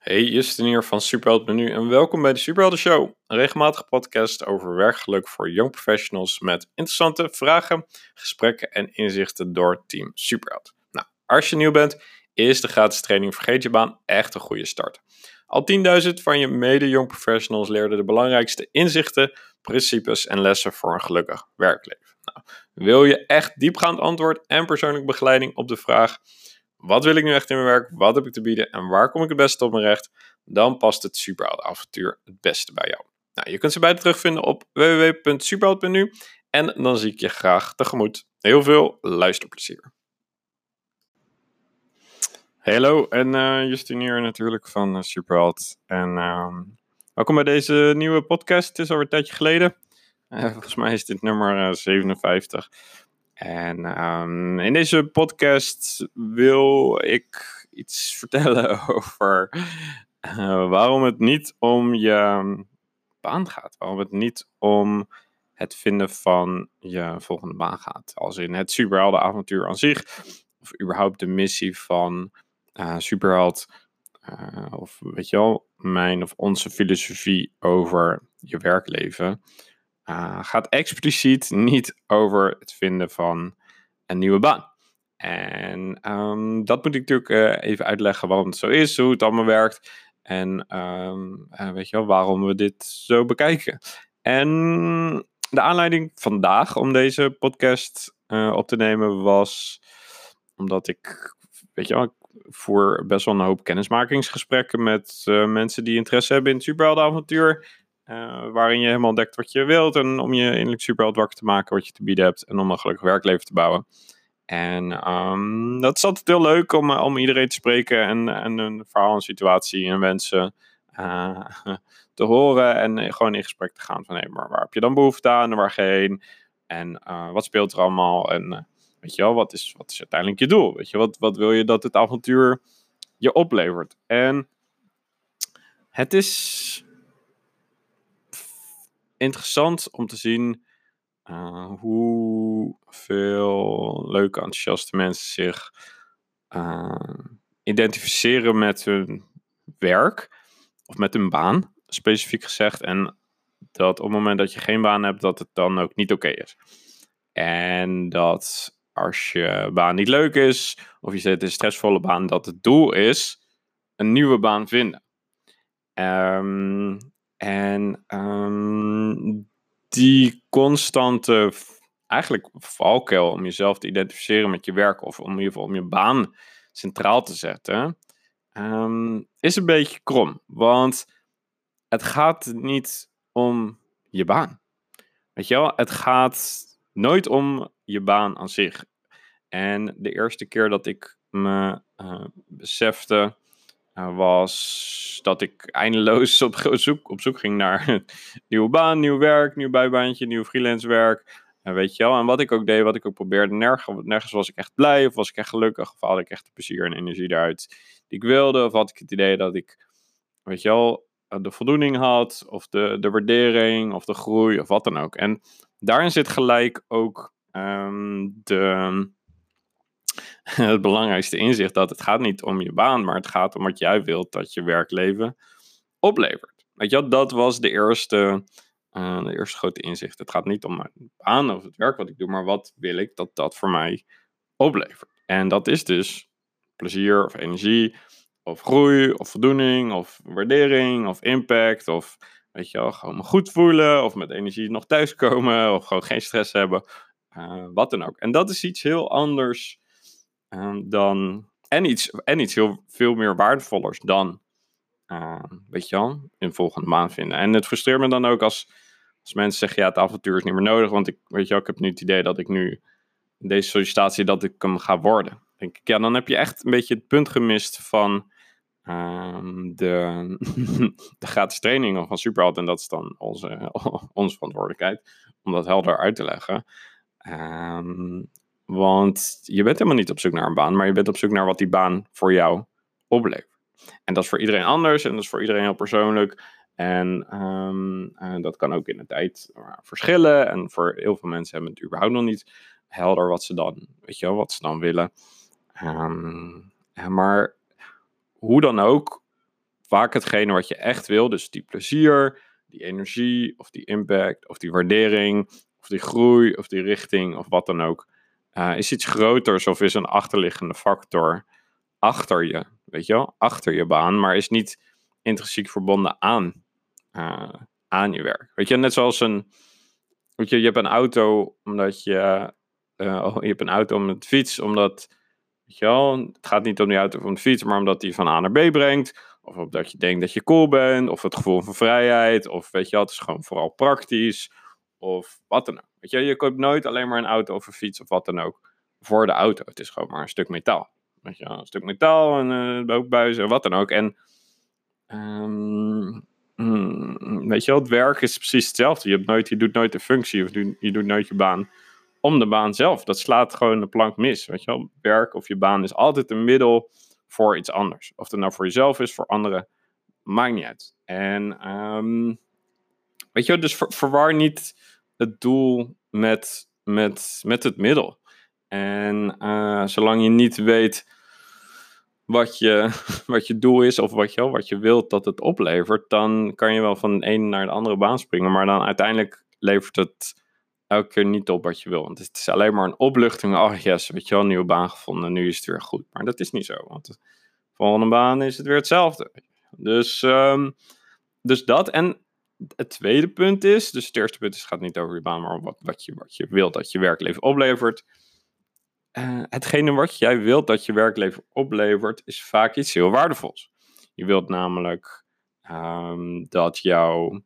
Hey, Justin hier van Superheld Menu en welkom bij de Superhelden Show. Een regelmatige podcast over werkgeluk voor young professionals met interessante vragen, gesprekken en inzichten door Team Superheld. Nou, als je nieuw bent, is de gratis training Vergeet je baan echt een goede start. Al 10.000 van je mede-young professionals leerden de belangrijkste inzichten, principes en lessen voor een gelukkig werkleven. Nou, wil je echt diepgaand antwoord en persoonlijke begeleiding op de vraag wat wil ik nu echt in mijn werk? Wat heb ik te bieden? En waar kom ik het beste op mijn recht? Dan past het Superheld avontuur het beste bij jou. Nou, je kunt ze beide terugvinden op www.superheld.nu. En dan zie ik je graag tegemoet. Heel veel luisterplezier. Hallo, en uh, Justin hier natuurlijk van uh, Superheld. En uh, welkom bij deze nieuwe podcast. Het is alweer een tijdje geleden. Uh, volgens mij is dit nummer 57. En um, in deze podcast wil ik iets vertellen over uh, waarom het niet om je baan gaat. Waarom het niet om het vinden van je volgende baan gaat. Als in het superheldenavontuur aan zich. Of überhaupt de missie van uh, superheld. Uh, of weet je wel, mijn of onze filosofie over je werkleven. Uh, gaat expliciet niet over het vinden van een nieuwe baan. En um, dat moet ik natuurlijk uh, even uitleggen waarom het zo is, hoe het allemaal werkt. En um, uh, weet je wel, waarom we dit zo bekijken. En de aanleiding vandaag om deze podcast op te nemen was omdat ik, weet je wel, ik voer best wel een hoop kennismakingsgesprekken met mensen die interesse hebben in het superheldenavontuur. Uh, waarin je helemaal ontdekt wat je wilt en om je innerlijk superheld wakker te maken, wat je te bieden hebt en om een gelukkig werkleven te bouwen. En um, dat is altijd heel leuk om, om iedereen te spreken en, en een verhaal, een situatie en wensen uh, te horen en gewoon in gesprek te gaan van hé, maar waar heb je dan behoefte aan en waar geen en wat speelt er allemaal en weet je wel, wat is, wat is uiteindelijk je doel? Weet je, wat, wat wil je dat het avontuur je oplevert? En het is interessant om te zien uh, hoeveel leuke, enthousiaste mensen zich uh, identificeren met hun werk of met hun baan, specifiek gezegd. En dat op het moment dat je geen baan hebt, dat het dan ook niet oké is. En dat als je baan niet leuk is, of je zit in een stressvolle baan, dat het doel is een nieuwe baan vinden. Um, en um, die constante, eigenlijk valkuil om jezelf te identificeren met je werk of om in ieder geval om je baan centraal te zetten, um, is een beetje krom. Want het gaat niet om je baan. Weet je wel, het gaat nooit om je baan aan zich. En de eerste keer dat ik me uh, besefte was dat ik eindeloos op zoek, op zoek ging naar nieuwe baan, nieuw werk, nieuw bijbaantje, nieuw freelance werk. En weet je wel, en wat ik ook deed, wat ik ook probeerde, nergens, was ik echt blij, of was ik echt gelukkig, of had ik echt de plezier en energie daaruit die ik wilde, of had ik het idee dat ik, weet je wel, de voldoening had, of de, de waardering, of de groei, of wat dan ook. En daarin zit gelijk ook um, de, het belangrijkste inzicht dat het gaat niet om je baan, maar het gaat om wat jij wilt dat je werkleven oplevert. Weet je, dat was de eerste, uh, de eerste grote inzicht. Het gaat niet om mijn baan of het werk wat ik doe, maar wat wil ik dat dat voor mij oplevert. En dat is dus plezier of energie, of groei, of voldoening, of waardering, of impact, of weet je wel, gewoon me goed voelen, of met energie nog thuiskomen, of gewoon geen stress hebben, uh, wat dan ook. En dat is iets heel anders um, dan. En iets, en iets heel veel meer waardevollers dan. Uh, weet je wel, in volgende maand vinden. En het frustreert me dan ook als, als mensen zeggen: ja, het avontuur is niet meer nodig. Want ik, weet je wel, ik heb nu het idee dat ik nu deze sollicitatie dat ik hem ga worden. Denk ik, ja, dan heb je echt een beetje het punt gemist van. Um, de, de gratis trainingen van Superheld. En dat is dan onze, onze verantwoordelijkheid om dat helder uit te leggen. Um, want je bent helemaal niet op zoek naar een baan, maar je bent op zoek naar wat die baan voor jou oplevert. En dat is voor iedereen anders en dat is voor iedereen heel persoonlijk. En, en dat kan ook in de tijd verschillen. En voor heel veel mensen hebben het überhaupt nog niet helder wat ze dan, weet je wel, wat ze dan willen. Um, maar hoe dan ook, vaak hetgene wat je echt wil. Dus die plezier, die energie, of die impact, of die waardering, of die groei, of die richting, of wat dan ook. Uh, is iets groters of is een achterliggende factor achter je, weet je wel, achter je baan, maar is niet intrinsiek verbonden aan, uh, aan je werk. Weet je, net zoals een, weet je, je hebt een auto omdat je, uh, je hebt een auto om het fiets, omdat, weet je wel, het gaat niet om die auto van de fiets, maar omdat die van A naar B brengt, of omdat je denkt dat je cool bent, of het gevoel van vrijheid, of weet je wel, het is gewoon vooral praktisch, of wat dan ook. Weet je, je koopt nooit alleen maar een auto of een fiets of wat dan ook voor de auto. Het is gewoon maar een stuk metaal. Weet je, een stuk metaal en uh, bovenbuizen, wat dan ook. En um, weet je het werk is precies hetzelfde. Je, hebt nooit, je doet nooit de functie of je doet nooit je baan om de baan zelf. Dat slaat gewoon de plank mis. Weet je werk of je baan is altijd een middel voor iets anders. Of het nou voor jezelf is, voor anderen, maakt niet uit. En um, weet je dus ver, verwar niet het doel met, met, met het middel. En uh, zolang je niet weet wat je, wat je doel is of wat je, wat je wilt dat het oplevert, dan kan je wel van de ene naar de andere baan springen. Maar dan uiteindelijk levert het elke keer niet op wat je wil. Want het is alleen maar een opluchting. Oh yes, weet je wel, een nieuwe baan gevonden. Nu is het weer goed. Maar dat is niet zo. Want de volgende baan is het weer hetzelfde. Dus, um, dus dat. En het tweede punt is, dus het eerste punt is, gaat niet over je baan, maar wat, wat, je, wat je wilt dat je werkleven oplevert. Uh, hetgene wat jij wilt dat je werkleven oplevert, is vaak iets heel waardevols. Je wilt namelijk um, dat jouw,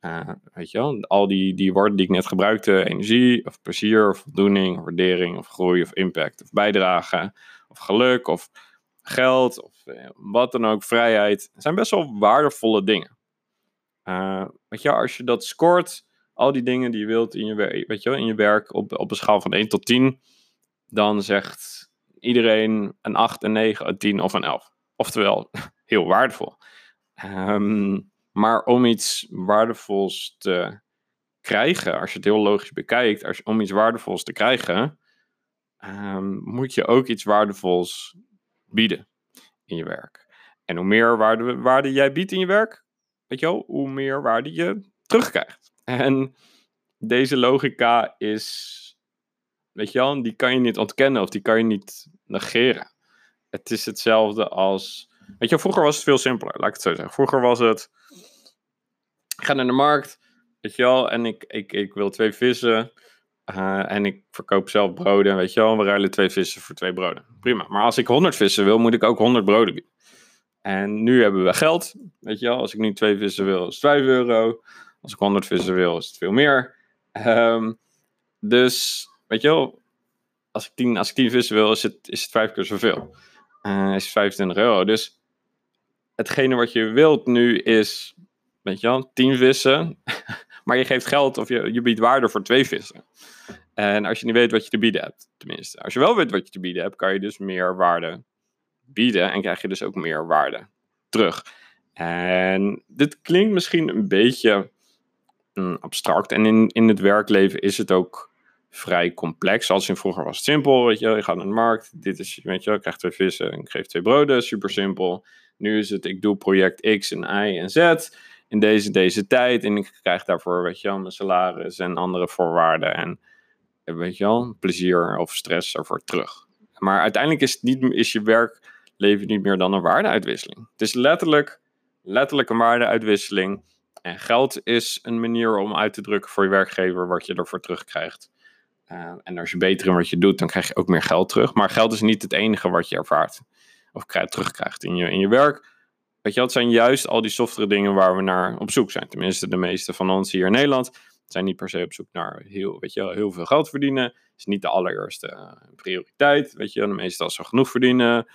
uh, weet je wel, al die, die woorden die ik net gebruikte, energie, of plezier, of voldoening, of waardering, of groei, of impact, of bijdrage, of geluk, of geld, of uh, wat dan ook, vrijheid, zijn best wel waardevolle dingen. Weet je, als je dat scoort, al die dingen die je wilt in je, weet je in je werk op, op een schaal van 1 tot 10, dan zegt iedereen een 8, een 9, een 10 of een 11. Oftewel, heel waardevol. Um, maar om iets waardevols te krijgen, als je het heel logisch bekijkt, als, om iets waardevols te krijgen, um, moet je ook iets waardevols bieden in je werk. En hoe meer waarde, waarde jij biedt in je werk, weet je wel, hoe meer waarde je terugkrijgt. En deze logica is Weet je wel, die kan je niet ontkennen of die kan je niet negeren. Het is hetzelfde als. Weet je, vroeger was het veel simpeler, laat ik het zo zeggen. Vroeger was het. Ik ga naar de markt, weet je wel, en ik, ik, ik wil twee vissen. Uh, en ik verkoop zelf broden, weet je wel. We ruilen twee vissen voor twee broden. Prima. Maar als ik 100 vissen wil, moet ik ook 100 broden bieden. En nu hebben we geld, weet je wel. Als ik nu twee vissen wil, is het 5 euro. Als ik 100 vissen wil, is het veel meer. Um, dus weet je wel, als ik tien, als ik tien vissen wil, is het, is het vijf keer zoveel. Uh, is het 25 euro. Dus hetgene wat je wilt nu is, weet je wel, tien vissen. maar je geeft geld of je, je biedt waarde voor twee vissen. En als je niet weet wat je te bieden hebt, tenminste. Als je wel weet wat je te bieden hebt, kan je dus meer waarde bieden. En krijg je dus ook meer waarde terug. En dit klinkt misschien een beetje mm, abstract. En in, in het werkleven is het ook vrij complex. Als in vroeger was het simpel, weet je, je gaat naar de markt, dit is, weet je, ik krijg twee vissen en ik geef twee broden, super simpel. Nu is het, ik doe project X en Y en Z in deze, deze tijd en ik krijg daarvoor, weet je wel, mijn salaris en andere voorwaarden en, weet je wel, plezier of stress ervoor terug. Maar uiteindelijk is, het niet, is je werkleven niet meer dan een waardeuitwisseling. Het is letterlijk, letterlijk een waardeuitwisseling. En geld is een manier om uit te drukken voor je werkgever wat je ervoor terugkrijgt. Uh, en als je beter in wat je doet, dan krijg je ook meer geld terug. Maar geld is niet het enige wat je ervaart of krijg, terugkrijgt in je, in je werk. Weet je, het zijn juist al die softere dingen waar we naar op zoek zijn. Tenminste, de meeste van ons hier in Nederland zijn niet per se op zoek naar heel, weet je, heel veel geld verdienen. Dat is niet de allereerste uh, prioriteit. Weet je, de meeste als ze genoeg verdienen,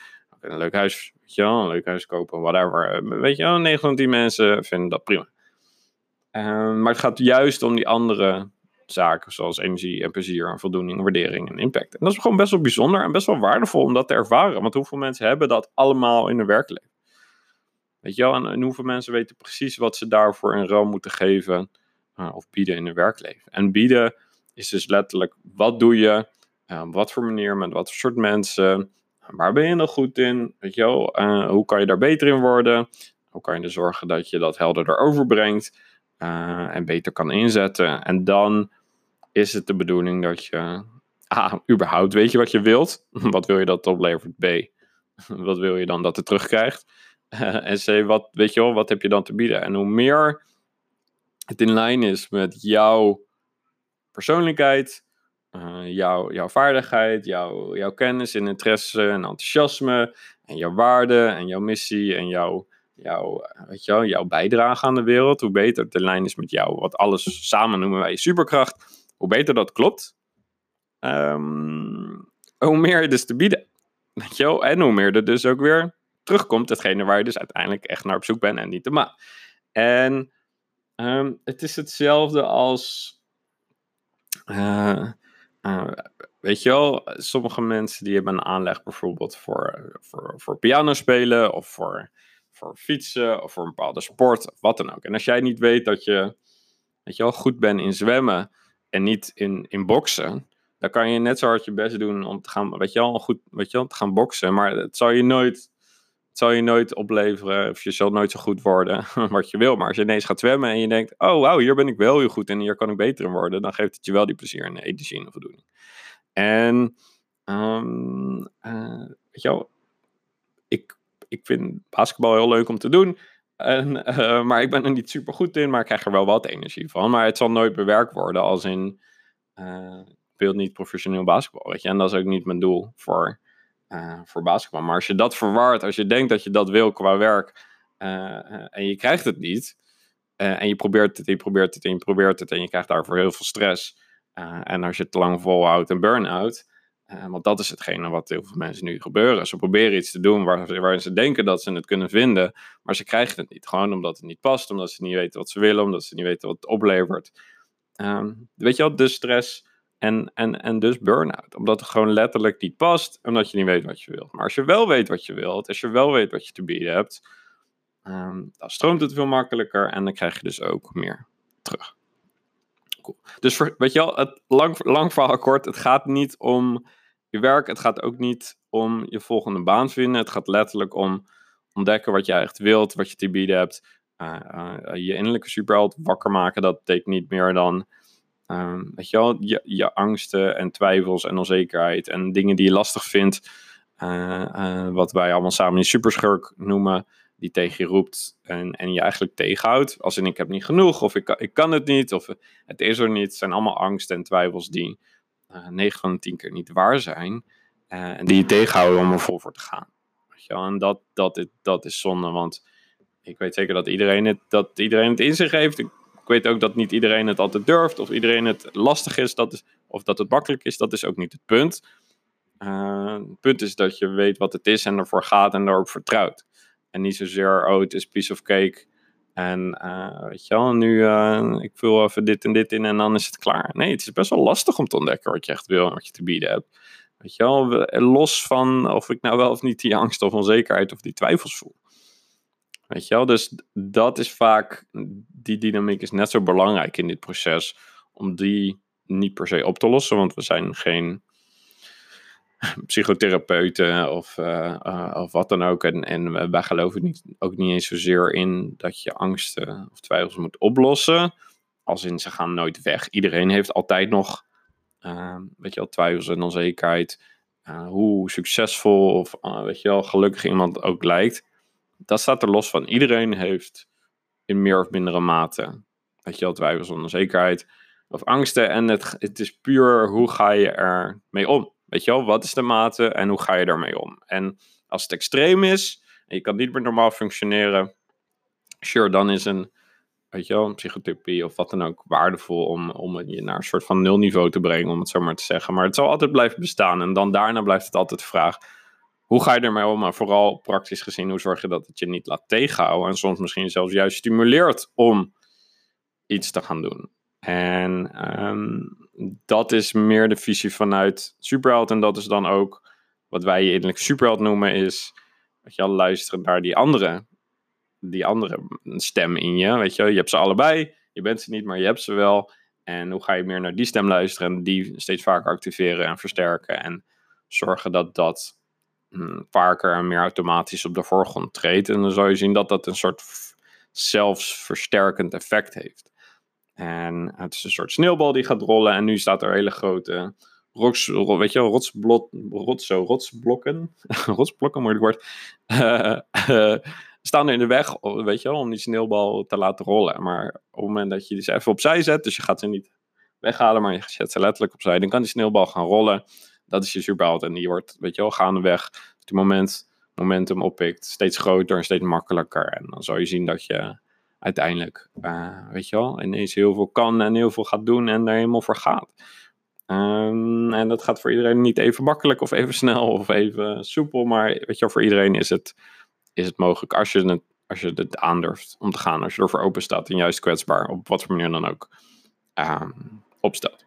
een leuk huis, weet je wel, een leuk huis kopen, whatever. Eh, weet je wel, 9 van 10 mensen vinden dat prima. Uh, maar het gaat juist om die andere zaken zoals energie en plezier en voldoening, waardering en impact. En dat is gewoon best wel bijzonder en best wel waardevol om dat te ervaren. Want hoeveel mensen hebben dat allemaal in hun werkleven? Weet je wel, en, hoeveel mensen weten precies wat ze daarvoor in ruil moeten geven uh, of bieden in hun werkleven. En bieden is dus letterlijk, wat doe je, uh, wat voor manier, met wat voor soort mensen, waar ben je nog goed in, weet je wel, uh, hoe kan je daar beter in worden, Hoe kan je er zorgen dat je dat helderder overbrengt uh, en beter kan inzetten? En dan is het de bedoeling dat je A, überhaupt weet je wat je wilt. Wat wil je dat oplevert? B, wat wil je dan dat het terugkrijgt? en C, wat, weet je wel, wat heb je dan te bieden? En hoe meer het in lijn is met jouw persoonlijkheid, uh, jouw, vaardigheid, jouw, kennis en interesse en enthousiasme en jouw waarde en jouw missie en jouw, jouw, weet je wel, jouw bijdrage aan de wereld, hoe beter in lijn is met jou, wat alles samen noemen wij superkracht, hoe beter dat klopt, um, hoe meer je dus te bieden. Weet je wel? En hoe meer er dus ook weer terugkomt, hetgene waar je dus uiteindelijk echt naar op zoek bent en niet te ma. En um, het is hetzelfde als. Uh, uh, weet je wel, sommige mensen die hebben een aanleg bijvoorbeeld voor, voor, voor piano spelen of voor, voor fietsen of voor een bepaalde sport of wat dan ook. En als jij niet weet dat je, weet je wel, goed bent in zwemmen en niet in, in boksen, dan kan je net zo hard je best doen om te gaan, weet je wel, goed, weet je wel, te gaan boksen. Maar het zal je nooit, het zal je nooit opleveren, of je zal nooit zo goed worden wat je wil. Maar als je ineens gaat zwemmen en je denkt, oh wauw, hier ben ik wel heel goed en hier kan ik beter in worden, dan geeft het je wel die plezier en energie en voldoening. En, um, uh, weet je wel, ik, ik vind basketbal heel leuk om te doen. En, uh, maar ik ben er niet super goed in, maar ik krijg er wel wat energie van. Maar het zal nooit bewerkt worden als in... Uh, speelt niet professioneel basketbal, weet je. En dat is ook niet mijn doel voor, uh, voor basketbal. Maar als je dat verwaart, als je denkt dat je dat wil qua werk uh, en je krijgt het niet, en je probeert het en je probeert het en je probeert het en je krijgt daarvoor heel veel stress. en als je het te lang volhoudt, een burn-out. want dat is hetgene wat heel veel mensen nu gebeuren. Ze proberen iets te doen waar, waar ze denken dat ze het kunnen vinden, maar ze krijgen het niet. Gewoon omdat het niet past, omdat ze niet weten wat ze willen, omdat ze niet weten wat het oplevert. Um, weet je wel, de stress en, en, en dus burn-out. Omdat het gewoon letterlijk niet past. Omdat je niet weet wat je wilt. Maar als je wel weet wat je wilt. Als je wel weet wat je te bieden hebt. Um, dan stroomt het veel makkelijker. En dan krijg je dus ook meer terug. Cool. Dus voor, weet je wel, het lang, lang verhaal kort. Het gaat niet om je werk. Het gaat ook niet om je volgende baan vinden. Het gaat letterlijk om ontdekken wat je echt wilt. Wat je te bieden hebt. Uh, uh, je innerlijke superheld wakker maken. Dat betekent niet meer dan Um, weet je wel, je, angsten en twijfels en onzekerheid en dingen die je lastig vindt, uh, uh, wat wij allemaal samen een superschurk noemen, die tegen je roept en, en je eigenlijk tegenhoudt. Als in ik heb niet genoeg, of ik, ik kan het niet, of het is er niet. Zijn allemaal angsten en twijfels die uh, eh, 9 van de 10 keer niet waar zijn. en die je tegenhouden om er vol voor te gaan. Weet je wel? En dat, dat, dat is zonde, want ik weet zeker dat iedereen het, dat iedereen het in zich heeft weet ook dat niet iedereen het altijd durft, of iedereen het lastig is, dat is of dat het makkelijk is, dat is ook niet het punt. Uh, het punt is dat je weet wat het is en ervoor gaat en daarop vertrouwt. En niet zozeer, oh, het is piece of cake. En uh, weet je wel, nu uh, ik vul even dit en dit in en dan is het klaar. Nee, het is best wel lastig om te ontdekken wat je echt wil en wat je te bieden hebt. Weet je wel, los van of ik nou wel of niet die angst of onzekerheid of die twijfels voel. Weet je wel? Dus dat is vaak, die dynamiek is net zo belangrijk in dit proces, om die niet per se op te lossen, want we zijn geen psychotherapeuten of, uh, uh, of wat dan ook. En, en wij geloven niet, ook niet eens zozeer in dat je angsten of twijfels moet oplossen. Als in ze gaan nooit weg. Iedereen heeft altijd nog, uh, weet je wel, twijfels en onzekerheid. hoe succesvol of weet je wel, gelukkig iemand ook lijkt dat staat er los van. Iedereen heeft in meer of mindere mate, weet je wel, twijfels, onzekerheid of angsten. En het, het is puur hoe ga je er mee om? Weet je wel, wat is de mate en hoe ga je ermee om? En als het extreem is en je kan niet meer normaal functioneren, sure, dan is een, weet je wel, psychotherapie of wat dan ook waardevol om, om je naar een soort van nulniveau te brengen, om het zo maar te zeggen. Maar het zal altijd blijven bestaan en dan daarna blijft het altijd de vraag, hoe ga je ermee om? Maar vooral praktisch gezien, hoe zorg je dat het je niet laat tegenhouden en soms misschien zelfs juist stimuleert om iets te gaan doen. En um, dat is meer de visie vanuit Superheld. En dat is dan ook wat wij innerlijk Superheld noemen, is dat je al luisteren naar die andere, die andere stem in je. Weet je, je hebt ze allebei, je bent ze niet, maar je hebt ze wel. En hoe ga je meer naar die stem luisteren en die steeds vaker activeren en versterken en zorgen dat dat vaker en meer automatisch op de voorgrond treedt. En dan zal je zien dat dat een soort zelfsversterkend effect heeft. En het is een soort sneeuwbal die gaat rollen. En nu staat er hele grote rots, weet je rotsblok, rotsblokken. rotsblokken, moeilijk woord. Staan er in de weg, weet je wel, om die sneeuwbal te laten rollen. Maar op het moment dat je die even opzij zet, dus je gaat ze niet weghalen, maar je zet ze letterlijk opzij, dan kan die sneeuwbal gaan rollen. Dat is je superheld. En die wordt, weet je wel, gaandeweg, op het moment momentum oppikt, steeds groter en steeds makkelijker. En dan zal je zien dat je uiteindelijk, uh, weet je wel, ineens heel veel kan en heel veel gaat doen en er helemaal voor gaat. Um, en dat gaat voor iedereen niet even makkelijk of even snel of even soepel, maar weet je wel, voor iedereen is het, is het mogelijk als je het, als je het aandurft om te gaan, als je ervoor open staat en juist kwetsbaar, op wat voor manier dan ook, um, opstelt.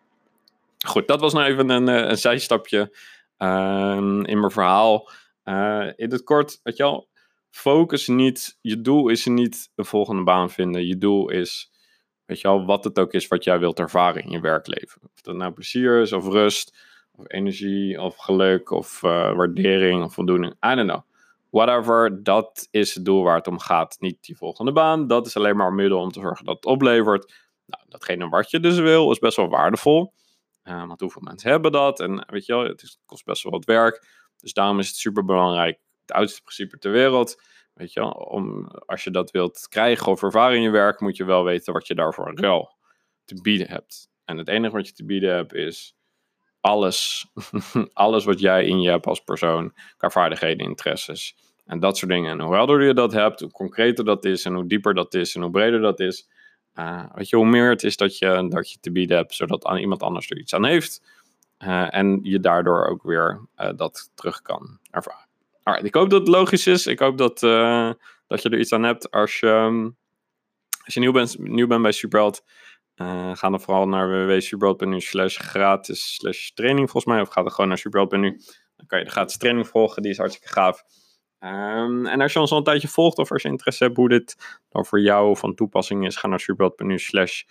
Goed, dat was nou even een, eh, een zijstapje um, in mijn verhaal. Uh, in het kort, weet je wel, focus niet, je doel is niet een volgende baan vinden. Je doel is, weet je wel, wat het ook is wat jij wilt ervaren in je werkleven. Of dat nou plezier is, of rust, of energie, of geluk, of uh, waardering, of voldoening. I don't know. Whatever, dat is het doel waar het om gaat. Niet die volgende baan, dat is alleen maar een middel om te zorgen dat het oplevert. Nou, datgene wat je dus wil, is best wel waardevol. Uh, want hoeveel mensen hebben dat? En weet je wel, het kost best wel wat werk. Dus daarom is het super belangrijk. Het oudste principe ter wereld. Weet je wel, om, als je dat wilt krijgen of ervaren in je werk, moet je wel weten wat je daarvoor wel te bieden hebt. En het enige wat je te bieden hebt is alles. alles wat jij in je hebt als persoon, qua vaardigheden, interesses en dat soort dingen. En hoe helder je dat hebt, hoe concreter dat is en hoe dieper dat is en hoe breder dat is, uh, je, hoe meer het is dat je, dat je te bieden hebt, zodat aan iemand anders er iets aan heeft. Uh, en je daardoor ook weer uh, dat terug kan ervaren. Alright, ik hoop dat het logisch is. Ik hoop dat, dat je er iets aan hebt. Als je, um, als je nieuw, bent, nieuw bent bij Superheld, ga dan vooral naar www.superheld.nu slash gratis slash training volgens mij. Of ga dan gewoon naar superheld.nu. Dan kan je de gratis training volgen. Die is hartstikke gaaf. Um, en als je ons al een tijdje volgt of als je interesse hebt hoe dit dan voor jou van toepassing is, ga naar superbeld.nu slash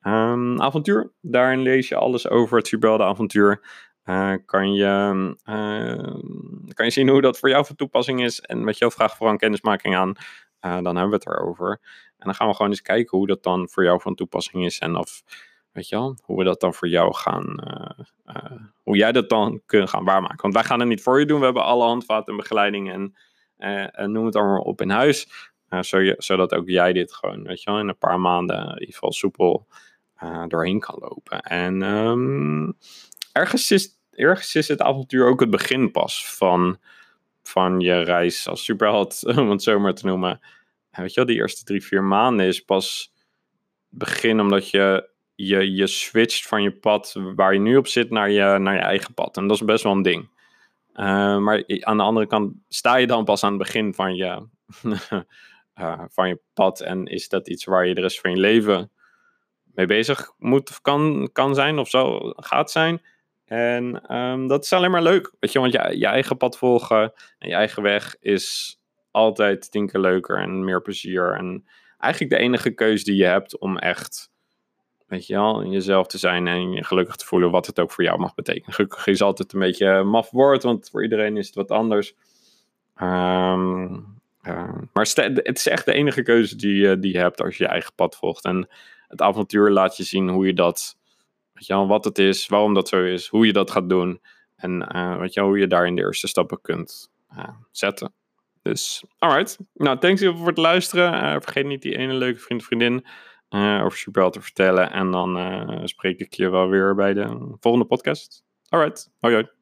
um, avontuur. Daarin lees je alles over het Superbelde avontuur. Uh, kan, je, uh, kan je zien hoe dat voor jou van toepassing is. En met jouw vraag voor een kennismaking aan, uh, dan hebben we het erover. En dan gaan we gewoon eens kijken hoe dat dan voor jou van toepassing is. En of, weet je wel, hoe we dat dan voor jou gaan, hoe jij dat dan kunt gaan waarmaken. Want wij gaan het niet voor je doen. We hebben alle handvaten en begeleiding en noem het allemaal op in huis. Uh, zodat ook jij dit gewoon, weet je wel, in een paar maanden in ieder geval soepel doorheen kan lopen. En um, ergens, is, ergens is het avontuur ook het begin pas van, van je reis als superheld, om het zo maar te noemen. Weet je wel, die eerste drie, vier maanden is pas begin omdat je, je, je switcht van je pad waar je nu op zit naar je, naar je eigen pad. En dat is best wel een ding. Uh, maar aan de andere kant sta je dan pas aan het begin van je, uh, van je pad. En is dat iets waar je de rest van je leven mee bezig moet of kan, kan zijn of zo gaat zijn. En um, dat is alleen maar leuk. Weet je, want je, je eigen pad volgen en je eigen weg is altijd tien keer leuker en meer plezier. En eigenlijk de enige keuze die je hebt om echt weet je wel, jezelf te zijn en je gelukkig te voelen, wat het ook voor jou mag betekenen. Gelukkig is altijd een beetje maf woord, want voor iedereen is het wat anders. Um, uh, maar het is echt de enige keuze die, die je hebt als je je eigen pad volgt. En het avontuur laat je zien hoe je dat, weet je wel, wat het is, waarom dat zo is, hoe je dat gaat doen. En uh, weet je wel, hoe je daarin de eerste stappen kunt uh, zetten. Dus, alright. Nou, thanks voor het luisteren. vergeet niet die ene leuke vriend vriendin over Superbel te vertellen. En dan uh, spreek ik je wel weer bij de volgende podcast. Alright, hoi hoi.